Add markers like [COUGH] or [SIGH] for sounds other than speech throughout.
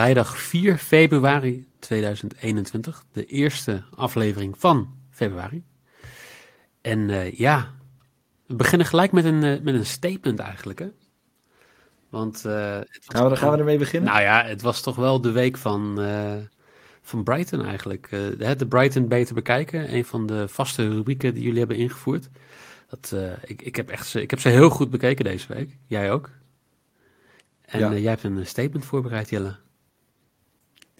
vrijdag 4 februari 2021. De eerste aflevering van februari. En eh, ja, we beginnen gelijk met een, uh, met een statement eigenlijk. Hè? Want, uh, gaan, we, gaan we ermee beginnen? Nou ja, het was toch wel de week van, van Brighton eigenlijk. de Brighton beter bekijken. Een van de vaste rubrieken die jullie hebben ingevoerd. Dat, ik, ik, heb echt, ik heb ze heel goed bekeken deze week. Jij ook? En ja. jij hebt een statement voorbereid, Jelle.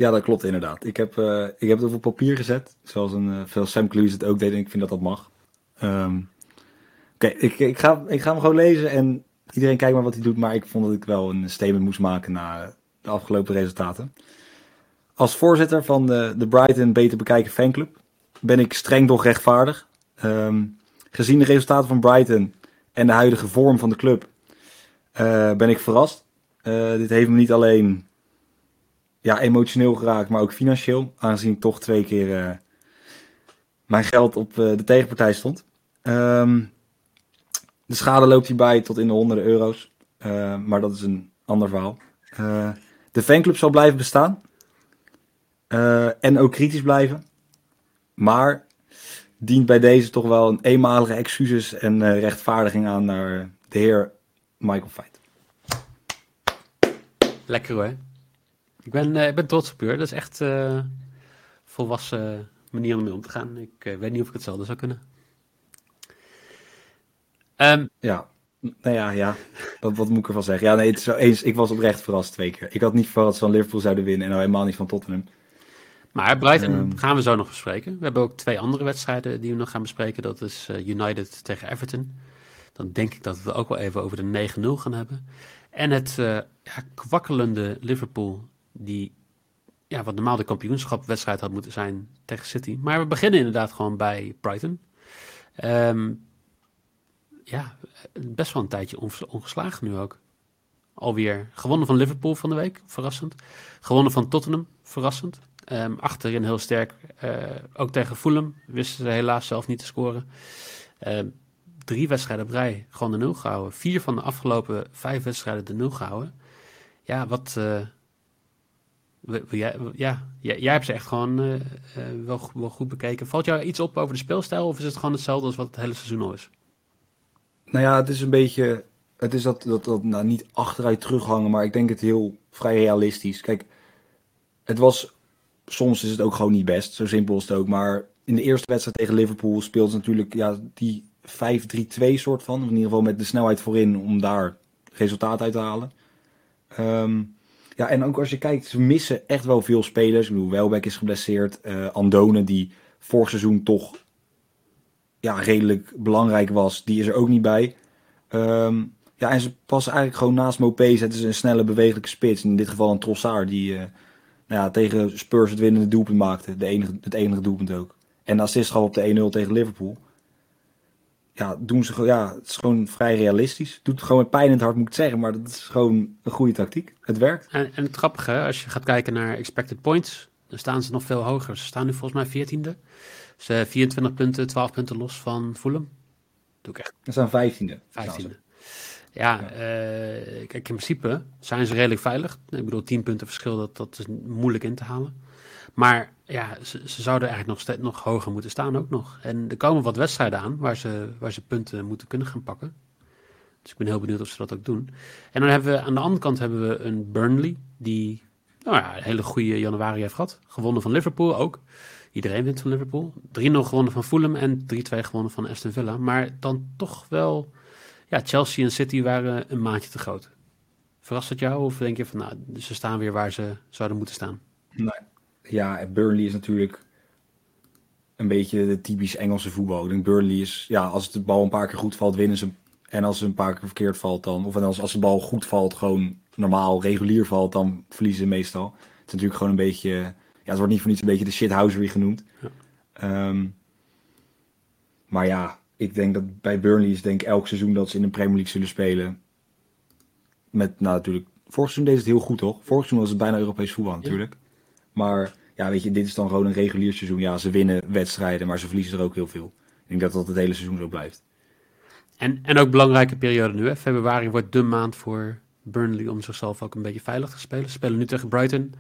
Ja, dat klopt inderdaad. Ik heb, uh, ik heb het op papier gezet, zoals een, uh, veel Sam Clues het ook deed en ik vind dat dat mag. Um, Oké, ik, ik, ga, ik ga hem gewoon lezen en iedereen kijkt maar wat hij doet, maar ik vond dat ik wel een statement moest maken na de afgelopen resultaten. Als voorzitter van de, de Brighton Beter Bekijken fanclub ben ik streng doch rechtvaardig. Um, gezien de resultaten van Brighton en de huidige vorm van de club uh, ben ik verrast. dit heeft me niet alleen ja, emotioneel geraakt, maar ook financieel. Aangezien ik toch twee keer uh, mijn geld op uh, de tegenpartij stond. Um, de schade loopt hierbij tot in de honderden euro's. Uh, maar dat is een ander verhaal. de fanclub zal blijven bestaan. en ook kritisch blijven. Maar dient bij deze toch wel een eenmalige excuses en rechtvaardiging aan naar de heer Michael Feit. Lekker hoor. Ik ben, uh, ik ben trots op u. Dat is echt uh, volwassen manier om mee om te gaan. Ik uh, weet niet of ik hetzelfde zou kunnen. Um, ja, nou ja, ja. Wat, wat moet ik ervan zeggen? Ja, nee, het is eens. Ik was oprecht verrast twee keer. Ik had niet verwacht dat ze van Liverpool zouden winnen en nou helemaal niet van Tottenham. Maar Brighton um, gaan we zo nog bespreken. We hebben ook twee andere wedstrijden die we nog gaan bespreken. Dat is United tegen Everton. Dan denk ik dat we het ook wel even over de 9-0 gaan hebben. En het ja, kwakkelende Liverpool die ja, wat normaal de kampioenschapwedstrijd had moeten zijn tegen City. Maar we beginnen inderdaad gewoon bij Brighton. Um, ja, best wel een tijdje ongeslagen nu ook. Alweer gewonnen van Liverpool van de week, verrassend. Gewonnen van Tottenham, verrassend. Um, achterin heel sterk. Uh, ook tegen Fulham wisten ze helaas zelf niet te scoren. Uh, drie wedstrijden op rij gewoon de nul gehouden. Vier van de afgelopen vijf wedstrijden de nul gehouden. Ja, wat, uh, ja, ja, jij hebt ze echt gewoon uh, wel, wel, goed bekeken. Valt jou iets op over de speelstijl of is het gewoon hetzelfde als wat het hele seizoen al is? Nou ja, het is een beetje, het is dat, dat, dat nou, niet achteruit terughangen, maar ik denk het heel vrij realistisch. Kijk, het was, soms is het ook gewoon niet best, zo simpel is het ook. Maar in de eerste wedstrijd tegen Liverpool speelde ze natuurlijk ja, die 5-3-2 soort van. In ieder geval met de snelheid voorin om daar resultaat uit te halen. Um, ja, en ook als je kijkt, ze missen echt wel veel spelers. Ik bedoel, Welbeck is geblesseerd. Uh, Andone, die vorig seizoen toch ja, redelijk belangrijk was, die is er ook niet bij. Um, ja, en ze passen eigenlijk gewoon naast Mopé zetten ze een snelle, bewegelijke spits. In dit geval een Trossard, die uh, nou ja, tegen Spurs het winnende doelpunt maakte. De enige, het enige doelpunt ook. En de assist gaf op de 1-0 tegen Liverpool ja, doen ze ja, het is gewoon vrij realistisch. Doet gewoon met pijn in het hart, moet ik zeggen, maar dat is gewoon een goede tactiek. Het werkt. En, en het grappige, als je gaat kijken naar expected points, dan staan ze nog veel hoger. Ze staan nu volgens mij 14e. Ze 24 punten, 12 punten los van Fulham. Doe ik echt. Ze staan 15e. 15e. Ja, ja. Uh, kijk, in principe zijn ze redelijk veilig. Ik bedoel, 10 punten verschil, dat, dat is moeilijk in te halen. Maar ja, ze, zouden eigenlijk nog, nog hoger moeten staan ook nog. En er komen wat wedstrijden aan waar ze, waar ze punten moeten kunnen gaan pakken. Dus ik ben heel benieuwd of ze dat ook doen. En dan hebben we aan de andere kant hebben we een Burnley die nou ja, een hele goede januari heeft gehad. Gewonnen van Liverpool ook. Iedereen wint van Liverpool. 3-0 gewonnen van Fulham en 3-2 gewonnen van Aston Villa. Maar dan toch wel, ja, Chelsea en City waren een maandje te groot. Verrast het jou of denk je van, nou, ze staan weer waar ze zouden moeten staan? Nee, ja, Burnley is natuurlijk een beetje de typisch Engelse voetbal. Ik denk Burnley is, ja, als de bal een paar keer goed valt, winnen ze. En als het een paar keer verkeerd valt, dan, of als, als de bal goed valt, gewoon normaal, regulier valt, dan verliezen ze meestal. Het is natuurlijk gewoon een beetje, ja, het wordt niet voor niets een beetje de shithousery genoemd. Ja. Um, maar ja, ik denk dat bij Burnley is denk ik elk seizoen dat ze in de Premier League zullen spelen. Met, nou natuurlijk, vorig seizoen deed het heel goed toch? Vorig seizoen was het bijna Europees voetbal natuurlijk. Maar ja, weet je, dit is dan gewoon een regulier seizoen. Ja, ze winnen wedstrijden, maar ze verliezen er ook heel veel. Ik denk dat dat het hele seizoen zo blijft. En, en ook belangrijke periode nu. Hè? Februari wordt de maand voor Burnley om zichzelf ook een beetje veilig te spelen. Ze spelen nu tegen Brighton,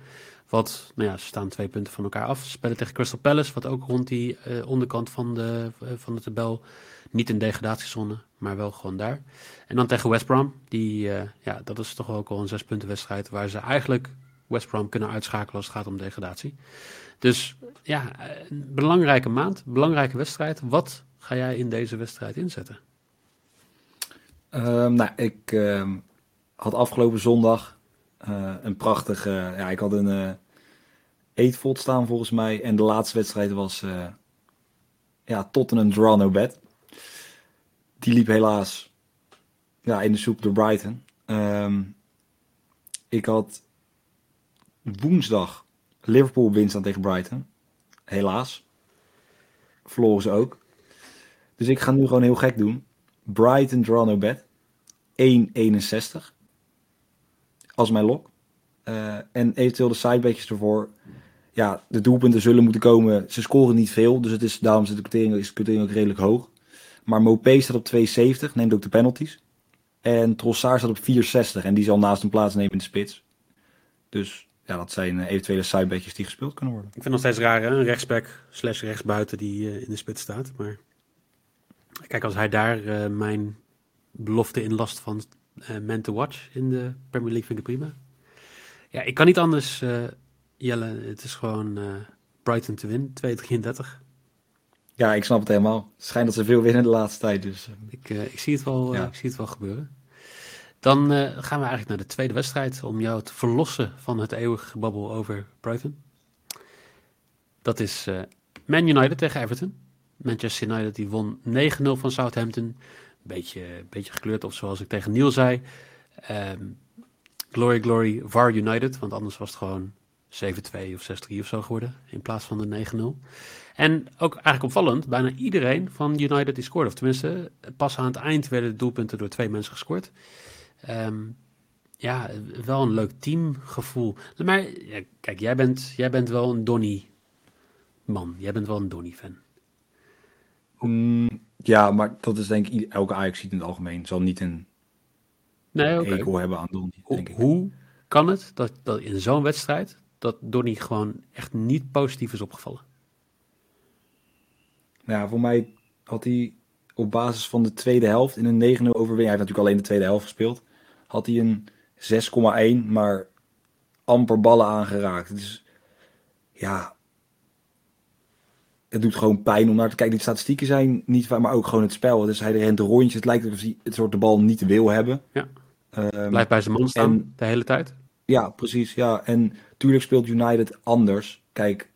wat, nou ja, ze staan twee punten van elkaar af. Ze spelen tegen Crystal Palace, wat ook rond die uh, onderkant van de, uh, van de tabel, niet in degradatiezone, maar wel gewoon daar. En dan tegen West Brom, die, uh, ja, dat is toch ook al een zes punten wedstrijd, waar ze eigenlijk West Brom kunnen uitschakelen als het gaat om degradatie. Dus ja, een belangrijke maand, belangrijke wedstrijd. Wat ga jij in deze wedstrijd inzetten? Um, nou, ik uh, had afgelopen zondag uh, een prachtige. ja, ik had een uh, eetvod staan volgens mij. En de laatste wedstrijd was uh, ja, Tottenham Draw No Bet. Die liep helaas ja, in de soep door Brighton. Um, ik had woensdag Liverpool winst aan tegen Brighton. Helaas. Verloren ze ook. Dus ik ga nu gewoon heel gek doen. Brighton draw no bet. 1,61. Als mijn lok. Uh, en eventueel de sidebetjes ervoor. Ja, de doelpunten zullen moeten komen. Ze scoren niet veel. Dus het is, daarom de is de quotering ook redelijk hoog. Maar Mopé staat op 2,70. Neemt ook de penalties. En Trossard staat op 4,60. En die zal naast hem plaatsnemen in de spits. Dus ja, dat zijn eventuele sidebetjes die gespeeld kunnen worden. Ik vind het nog steeds raar, hè? een rechtsback slash rechtsbuiten die uh, in de spits staat. Maar kijk, als hij daar uh, mijn belofte in last van uh, man to watch in de Premier League vind ik prima. Ja, ik kan niet anders, Jelle. Het is gewoon Brighton te winnen, 2-33. Ja, ik snap het helemaal. Het schijnt dat ze veel winnen de laatste tijd. Dus. Ik, ik, zie, het wel, ja. ik zie het wel gebeuren. Dan uh, gaan we eigenlijk naar de tweede wedstrijd om jou te verlossen van het eeuwige gebabbel over Brighton. Dat is uh, Man United tegen Everton. Manchester United die won 9-0 van Southampton. Beetje, beetje gekleurd, of zoals ik tegen Neil zei. Um, glory, glory, VAR United. Want anders was het gewoon 7-2 of 6-3 of zo geworden. In plaats van de 9-0. En ook eigenlijk opvallend, bijna iedereen van United die scoorde. Of tenminste, pas aan het eind werden de doelpunten door twee mensen gescoord. Um, ja, wel een leuk teamgevoel. Maar ja, kijk, jij bent, jij bent wel een Donny man. Jij bent wel een Donny fan. Mm, ja, maar dat is denk ik elke Ajax in het algemeen. Zal niet een nee, okay. eco hebben aan Donny. Hoe, hoe kan het dat, dat in zo'n wedstrijd dat Donny gewoon echt niet positief is opgevallen? Nou ja, voor mij had hij op basis van de tweede helft in een 9-0 overwinning. Hij heeft natuurlijk alleen de tweede helft gespeeld had hij een 6,1, maar amper ballen aangeraakt. Dus ja, het doet gewoon pijn om naar te kijken. Die statistieken zijn niet waar, maar ook gewoon het spel. Dus hij rent rondjes. Het lijkt alsof hij het soort de bal niet wil hebben. Ja. Um, Blijft bij zijn man staan en, de hele tijd. Ja, precies. Ja. En tuurlijk speelt United anders. Kijk,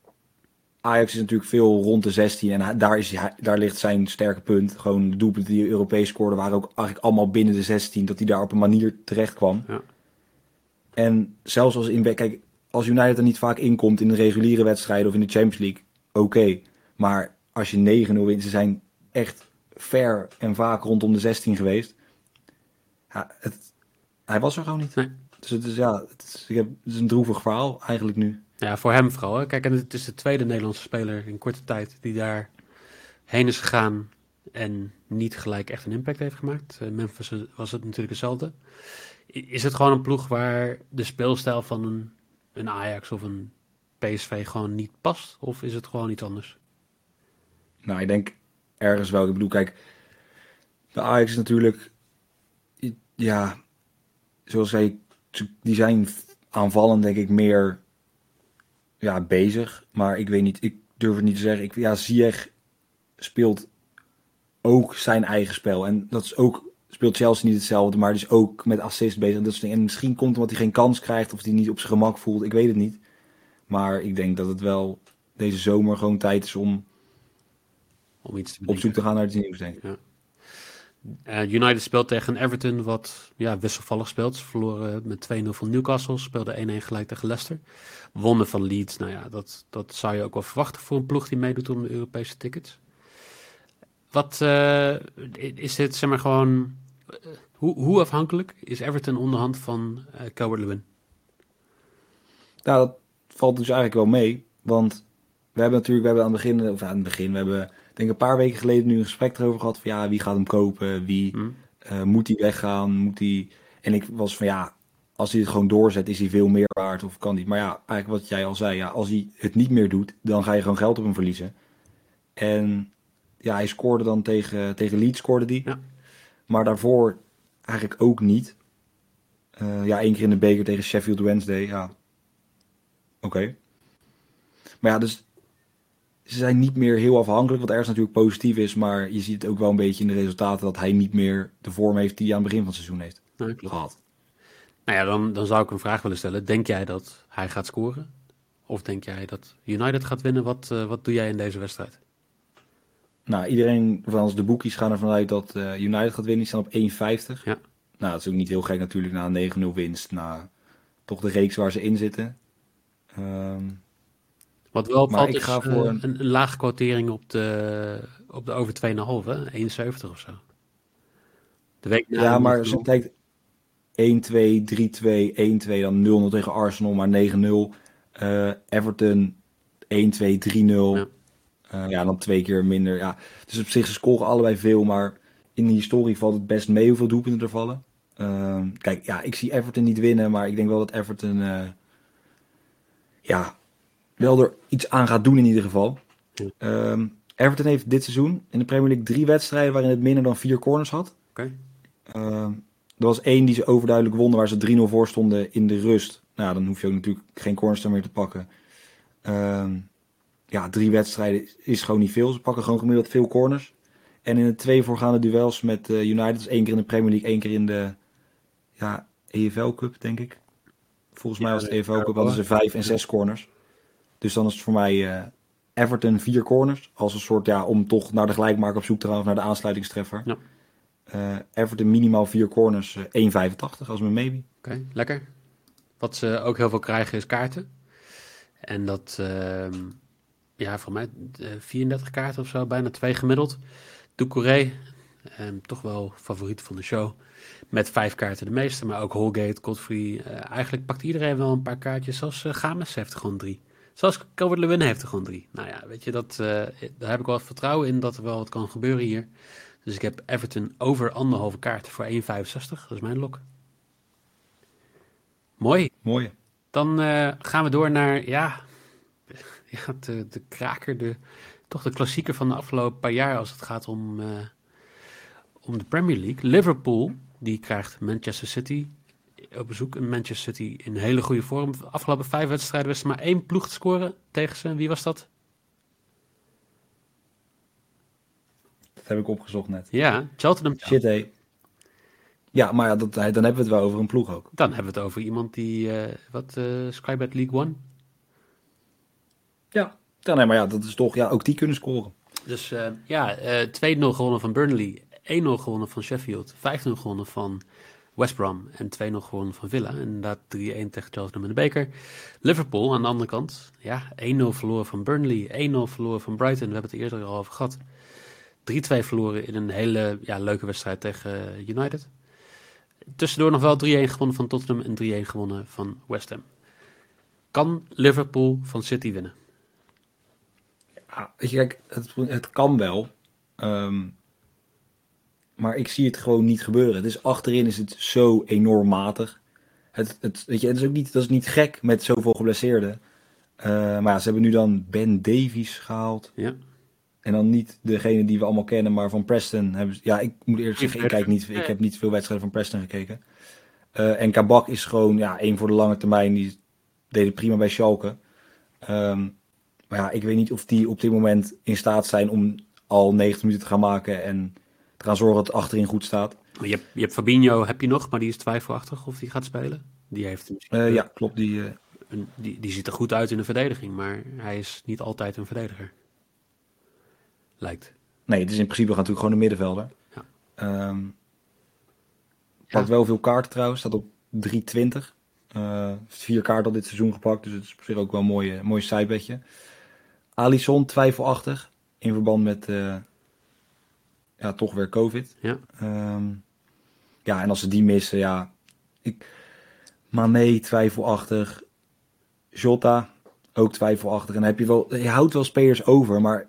Ajax is natuurlijk veel rond de 16 en daar, is, daar ligt zijn sterke punt. Gewoon de doelpunten die Europees scoorden waren ook eigenlijk allemaal binnen de 16. Dat hij daar op een manier terecht kwam. Ja. En zelfs als, in, kijk, als United er niet vaak inkomt in de reguliere wedstrijden of in de Champions League, oké. Maar als je 9-0 wint, ze zijn echt ver en vaak rondom de 16 geweest. Ja, het, hij was er gewoon niet. Nee. Dus het is, ja, het is, ik heb, het is een droevig verhaal eigenlijk nu. Ja, voor hem vooral. Kijk, en het is de tweede Nederlandse speler in korte tijd die daar heen is gegaan en niet gelijk echt een impact heeft gemaakt. Uh, Memphis was het natuurlijk hetzelfde. Is het gewoon een ploeg waar de speelstijl van een, een Ajax of een PSV gewoon niet past? Of is het gewoon iets anders? Nou, ik denk ergens wel. Ik bedoel, kijk, de Ajax is natuurlijk, ja, zoals zei, die zijn aanvallend denk ik meer ja, bezig. Maar ik weet niet, ik durf het niet te zeggen. Ik, ja, Ziyech speelt ook zijn eigen spel. En dat is ook, speelt Chelsea niet hetzelfde, maar is ook met assist bezig. En, dat soort en misschien komt omdat hij geen kans krijgt of hij niet op zijn gemak voelt. Ik weet het niet. Maar ik denk dat het wel deze zomer gewoon tijd is om, om iets op zoek te gaan naar iets nieuws, denk ik. Ja. Uh, United speelt tegen Everton, wat ja, wisselvallig speelt. Ze verloren met 2-0 van Newcastle, speelde 1-1 gelijk tegen Leicester. Wonnen van Leeds, nou ja, dat, dat zou je ook wel verwachten voor een ploeg die meedoet om de Europese tickets. Wat uh, is dit, zeg maar gewoon, uh, hoe, hoe afhankelijk is Everton onderhand van uh, Calvert Lewin? Nou, dat valt dus eigenlijk wel mee, want we hebben natuurlijk, we hebben aan het begin, of aan het begin, we hebben denk een paar weken geleden nu een gesprek erover gehad van ja, wie gaat hem kopen, wie hmm. uh, moet hij weggaan, moet hij... En ik was van ja, als hij het gewoon doorzet, is hij veel meer waard of kan niet. Maar ja, eigenlijk wat jij al zei, ja, als hij het niet meer doet, dan ga je gewoon geld op hem verliezen. En ja, hij scoorde dan tegen, tegen Leeds, scoorde die. Ja. Maar daarvoor eigenlijk ook niet. Uh, ja, één keer in de beker tegen Sheffield Wednesday, ja. Oké. Maar ja, dus ze zijn niet meer heel afhankelijk, wat ergens natuurlijk positief is. Maar je ziet het ook wel een beetje in de resultaten dat hij niet meer de vorm heeft die hij aan het begin van het seizoen heeft nee, gehad. Nou ja, dan, dan zou ik een vraag willen stellen. Denk jij dat hij gaat scoren? Of denk jij dat United gaat winnen? Wat, uh, wat doe jij in deze wedstrijd? Nou, iedereen van ons, de boekies gaan ervan uit dat uh, United gaat winnen. Die staan op 1,50. Ja. Nou, dat is ook niet heel gek natuurlijk na een 9-0 winst. Na toch de reeks waar ze in zitten. Um, Wat wel valt ik is ga voor een... een, een lage quotering op de, op de over 2,5, 1,70 of zo. De week ja, maar als je kijkt 1-2, 3-2, 1-2, dan 0-0 tegen Arsenal, maar 9-0. Uh, Everton 1-2, 3-0. Ja. Uh, ja, dan twee keer minder. Ja. Dus op zich, ze scoren allebei veel, maar in de historie valt het best mee hoeveel doelpunten er vallen. Uh, kijk, ja, ik zie Everton niet winnen, maar ik denk wel dat Everton uh, ja, wel er iets aan gaat doen in ieder geval. Um, Everton heeft dit seizoen in de Premier League drie wedstrijden waarin het minder dan vier corners had. Okay. Uh, er was één die ze overduidelijk wonnen waar ze 3-0 voor stonden in de rust. Nou, dan hoef je ook natuurlijk geen corners meer te pakken. Uh, ja, drie wedstrijden is gewoon niet veel. Ze pakken gewoon gemiddeld veel corners. En in de twee voorgaande duels met uh, United, dus één keer in de Premier League, één keer in de ja, EFL Cup, denk ik. Volgens mij was het EFL Cup, hadden ze vijf en zes corners. Dus dan is het voor mij uh, Everton vier corners. Als een soort, ja, om toch naar de gelijkmaker op zoek te gaan of naar de aansluitingstreffer. Ja. Uh, Everton minimaal vier corners, 1,85 als mijn maybe. Oké, okay, lekker. Wat ze ook heel veel krijgen is kaarten. En dat, uh, ja, voor mij 34 kaarten of zo, bijna twee gemiddeld. Doucouré, um, toch wel favoriet van de show. Met vijf kaarten de meeste, maar ook Holgate, Godfrey. Eigenlijk pakt iedereen wel een paar kaartjes. Uh, Games heeft er gewoon drie. Zoals Calvert Lewin heeft er gewoon drie. Nou ja, weet je, dat, uh, daar heb ik wel vertrouwen in dat er wel wat kan gebeuren hier. Dus ik heb Everton over anderhalve kaart voor 1,65. Dat is mijn lok. Mooi. Mooi. Dan uh, gaan we door naar, ja, [LAUGHS] ja de, de kraker, de, toch de klassieker van de afgelopen paar jaar als het gaat om, uh, om de Premier League. Liverpool, die krijgt Manchester City op bezoek. En Manchester City in hele goede vorm. De afgelopen vijf wedstrijden was er maar één ploeg te scoren tegen ze. Wie was dat? Dat heb ik opgezocht net. Ja, Cheltenham. Shit, hé. Ja, maar ja, dat, dan hebben we het wel over een ploeg ook. Dan hebben we het over iemand die, uh, wat, uh, Skybet League One? Ja. ja, nee, maar ja, dat is toch, ja, ook die kunnen scoren. Dus uh, ja, 2-0 gewonnen van Burnley, 1-0 gewonnen van Sheffield, 5-0 gewonnen van West Brom en 2-0 gewonnen van Villa. Inderdaad 3-1 tegen Cheltenham in de beker. Liverpool aan de andere kant, ja, 1-0 verloren van Burnley, 1-0 verloren van Brighton. We hebben het eerder al over gehad. 3-2 verloren in een hele ja, leuke wedstrijd tegen United. Tussendoor nog wel 3-1 gewonnen van Tottenham en 3-1 gewonnen van West Ham. Kan Liverpool van City winnen? Ja, weet je, kijk, het, het kan wel. Um, maar ik zie het gewoon niet gebeuren. Dus achterin is het zo enorm matig. Het, het, weet je, het is ook niet, dat is niet gek met zoveel geblesseerden. Uh, maar ja, ze hebben nu dan Ben Davies gehaald. Ja. En dan niet degene die we allemaal kennen, maar van Preston. Hebben, ja, ik moet eerlijk zeggen, ik, kijk niet, ik heb niet veel wedstrijden van Preston gekeken. Uh, en Kabak is gewoon ja, één voor de lange termijn. Die deed het prima bij Schalke. Um, maar ja, ik weet niet of die op dit moment in staat zijn om al 90 minuten te gaan maken en gaan zorgen dat het achterin goed staat. Je hebt, je hebt Fabinho, heb je nog, maar die is twijfelachtig of die gaat spelen. Die heeft uh, ja, klopt. Die, uh... een, die, die ziet er goed uit in de verdediging, maar hij is niet altijd een verdediger lijkt. Nee, het is in principe natuurlijk gewoon een middenvelder. Ja. Um, pakt ja. wel veel kaarten trouwens, staat op 320. Uh, vier kaarten al dit seizoen gepakt, dus het is op zich ook wel een mooie, mooie sidebedje. Alisson twijfelachtig in verband met uh, ja, toch weer COVID. Ja. Um, ja, en als ze die missen, ja. Ik, Mane twijfelachtig. Jota ook twijfelachtig. En dan heb je wel, je houdt wel spelers over, maar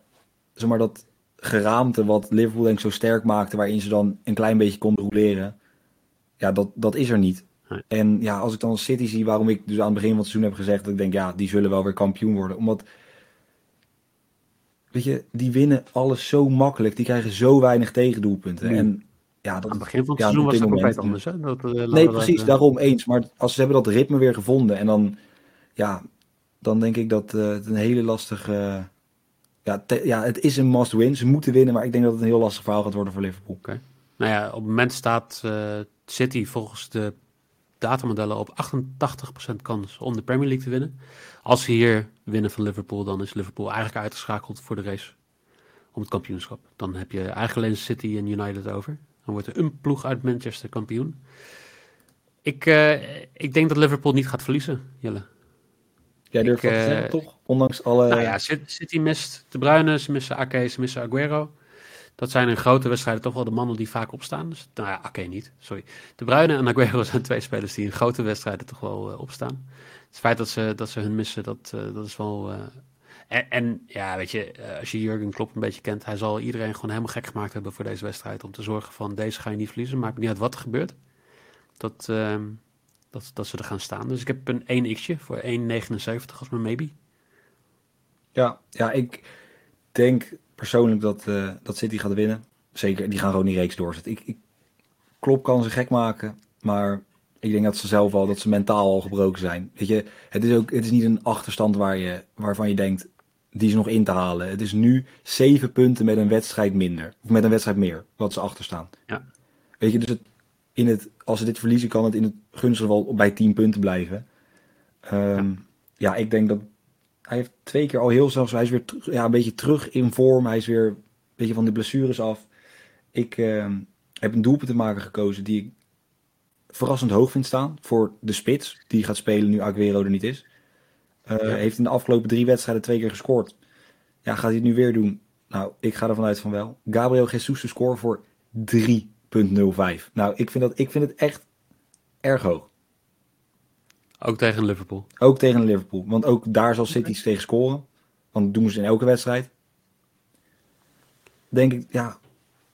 zeg maar, dat geraamte wat Liverpool denk ik zo sterk maakte, waarin ze dan een klein beetje konden roleren. Ja, dat, dat is er niet. En ja, als ik dan City zie, waarom ik dus aan het begin van het seizoen heb gezegd dat ik denk, ja, die zullen wel weer kampioen worden. Omdat, weet je, die winnen alles zo makkelijk. Die krijgen zo weinig tegendoelpunten. En ja, dat, aan het begin van het seizoen was het compleet anders. Hè? Dat, uh, nee, precies, uh, daarom eens. Maar als ze hebben dat ritme weer gevonden en dan, ja, dan denk ik dat uh, het een hele lastige... ja, ja, het is een must-win. Ze moeten winnen, maar ik denk dat het een heel lastig verhaal gaat worden voor Liverpool. Okay. Nou ja, op het moment staat City volgens de datamodellen op 88% kans om de Premier League te winnen. Als ze hier winnen van Liverpool, dan is Liverpool eigenlijk uitgeschakeld voor de race om het kampioenschap. Dan heb je eigenlijk alleen City en United over. Dan wordt er een ploeg uit Manchester kampioen. Ik, uh, ik denk dat Liverpool niet gaat verliezen, Jelle. Jij durft ik, dat te zeggen, uh, toch? Ondanks alle... Nou ja, City mist De Bruyne, ze missen Ake, ze missen Aguero. Dat zijn in grote wedstrijden toch wel de mannen die vaak opstaan. Dus, nou ja, oké, niet. Sorry. De Bruyne en Aguero [LAUGHS] zijn twee spelers die in grote wedstrijden toch wel uh, opstaan. Het feit dat ze, dat ze hun missen, dat, uh, dat is wel... En, en, ja, weet je, als je Jurgen Klopp een beetje kent, hij zal iedereen gewoon helemaal gek gemaakt hebben voor deze wedstrijd. Om te zorgen van, deze ga je niet verliezen, maakt niet uit wat er gebeurt. Dat, ehm, dat, dat ze er gaan staan. Dus ik heb een 1x'je voor 1,79 als mijn maybe. Ja, ja, ik denk persoonlijk dat, uh, dat City gaat winnen. Zeker, die gaan gewoon die reeks doorzetten. Ik, ik, Klop kan ze gek maken, maar ik denk dat ze zelf al, dat ze mentaal al gebroken zijn. Weet je, het is ook, het is niet een achterstand waar je, waarvan je denkt, die is nog in te halen. Het is nu zeven punten met een wedstrijd minder. Of met een wedstrijd meer, wat ze achterstaan. Ja. Weet je, dus het, in het, als ze dit verliezen, kan het in het gunstige geval bij tien punten blijven. Um, ja. ja, ik denk dat hij heeft twee keer al heel zelfs, hij is weer ja, een beetje terug in vorm. Hij is weer een beetje van de blessures af. Ik uh, heb een doelpunt te maken gekozen die ik verrassend hoog vind staan voor de spits. Die gaat spelen nu Aguero er niet is. Uh, ja. Heeft in de afgelopen drie wedstrijden twee keer gescoord. Ja, gaat hij het nu weer doen? Nou, ik ga ervan uit van wel. Gabriel Jesus te scoren voor 3.05. Nou, ik vind, dat, ik vind het echt erg hoog. Ook tegen Liverpool? Ook tegen Liverpool. Want ook daar zal City tegen scoren. Want dat doen ze in elke wedstrijd. Denk ik, ja,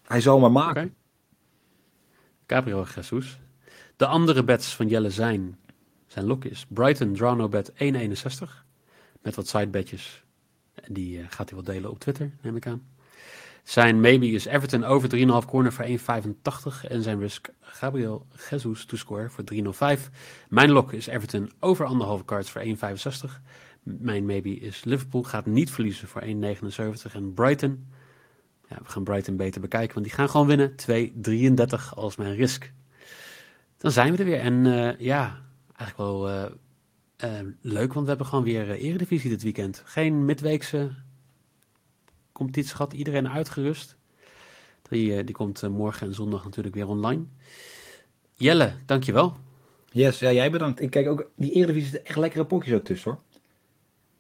hij zal maar maken. Okay. Gabriel Jesus. De andere bets van Jelle zijn, zijn lokjes. Brighton, draw no bet 1,61. Met wat sidebetjes. En die uh, gaat hij wel delen op Twitter, neem ik aan. Zijn maybe is Everton over 3,5 corner voor 1,85. En zijn risk Gabriel Jesus to score voor 3,05. Mijn lock is Everton over anderhalve cards voor 1,65. Mijn maybe is Liverpool gaat niet verliezen voor 1,79. En Brighton, ja, we gaan Brighton beter bekijken, want die gaan gewoon winnen. 2,33 als mijn risk. Dan zijn we er weer. En uh, ja, eigenlijk wel uh, uh, leuk, want we hebben gewoon weer Eredivisie dit weekend. Geen midweekse competitie gehad, iedereen uitgerust. Die, die komt morgen en zondag natuurlijk weer online. Jelle, dankjewel. Yes, ja, jij bedankt. Ik kijk ook, die Eredivisie zitten echt lekkere potjes ook tussen hoor.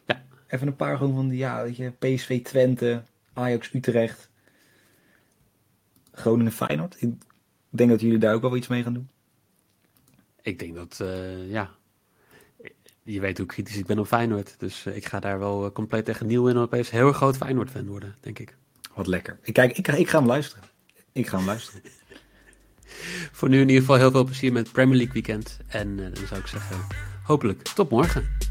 Ja. Even een paar gewoon van die, ja, weet je, PSV Twente, Ajax Utrecht, Groningen Feyenoord. Ik denk dat jullie daar ook wel iets mee gaan doen. Ik denk dat, uh, ja, je weet hoe kritisch ik ben op Feyenoord. Dus uh, ik ga daar wel uh, compleet tegen nieuw in opeens heel erg groot Feyenoord-fan worden, denk ik. Wat lekker. Ik, kijk, ik, ik ga hem luisteren. Ik ga hem luisteren. [LAUGHS] Voor nu in ieder geval heel veel plezier met Premier League weekend. En dan zou ik zeggen, hopelijk tot morgen.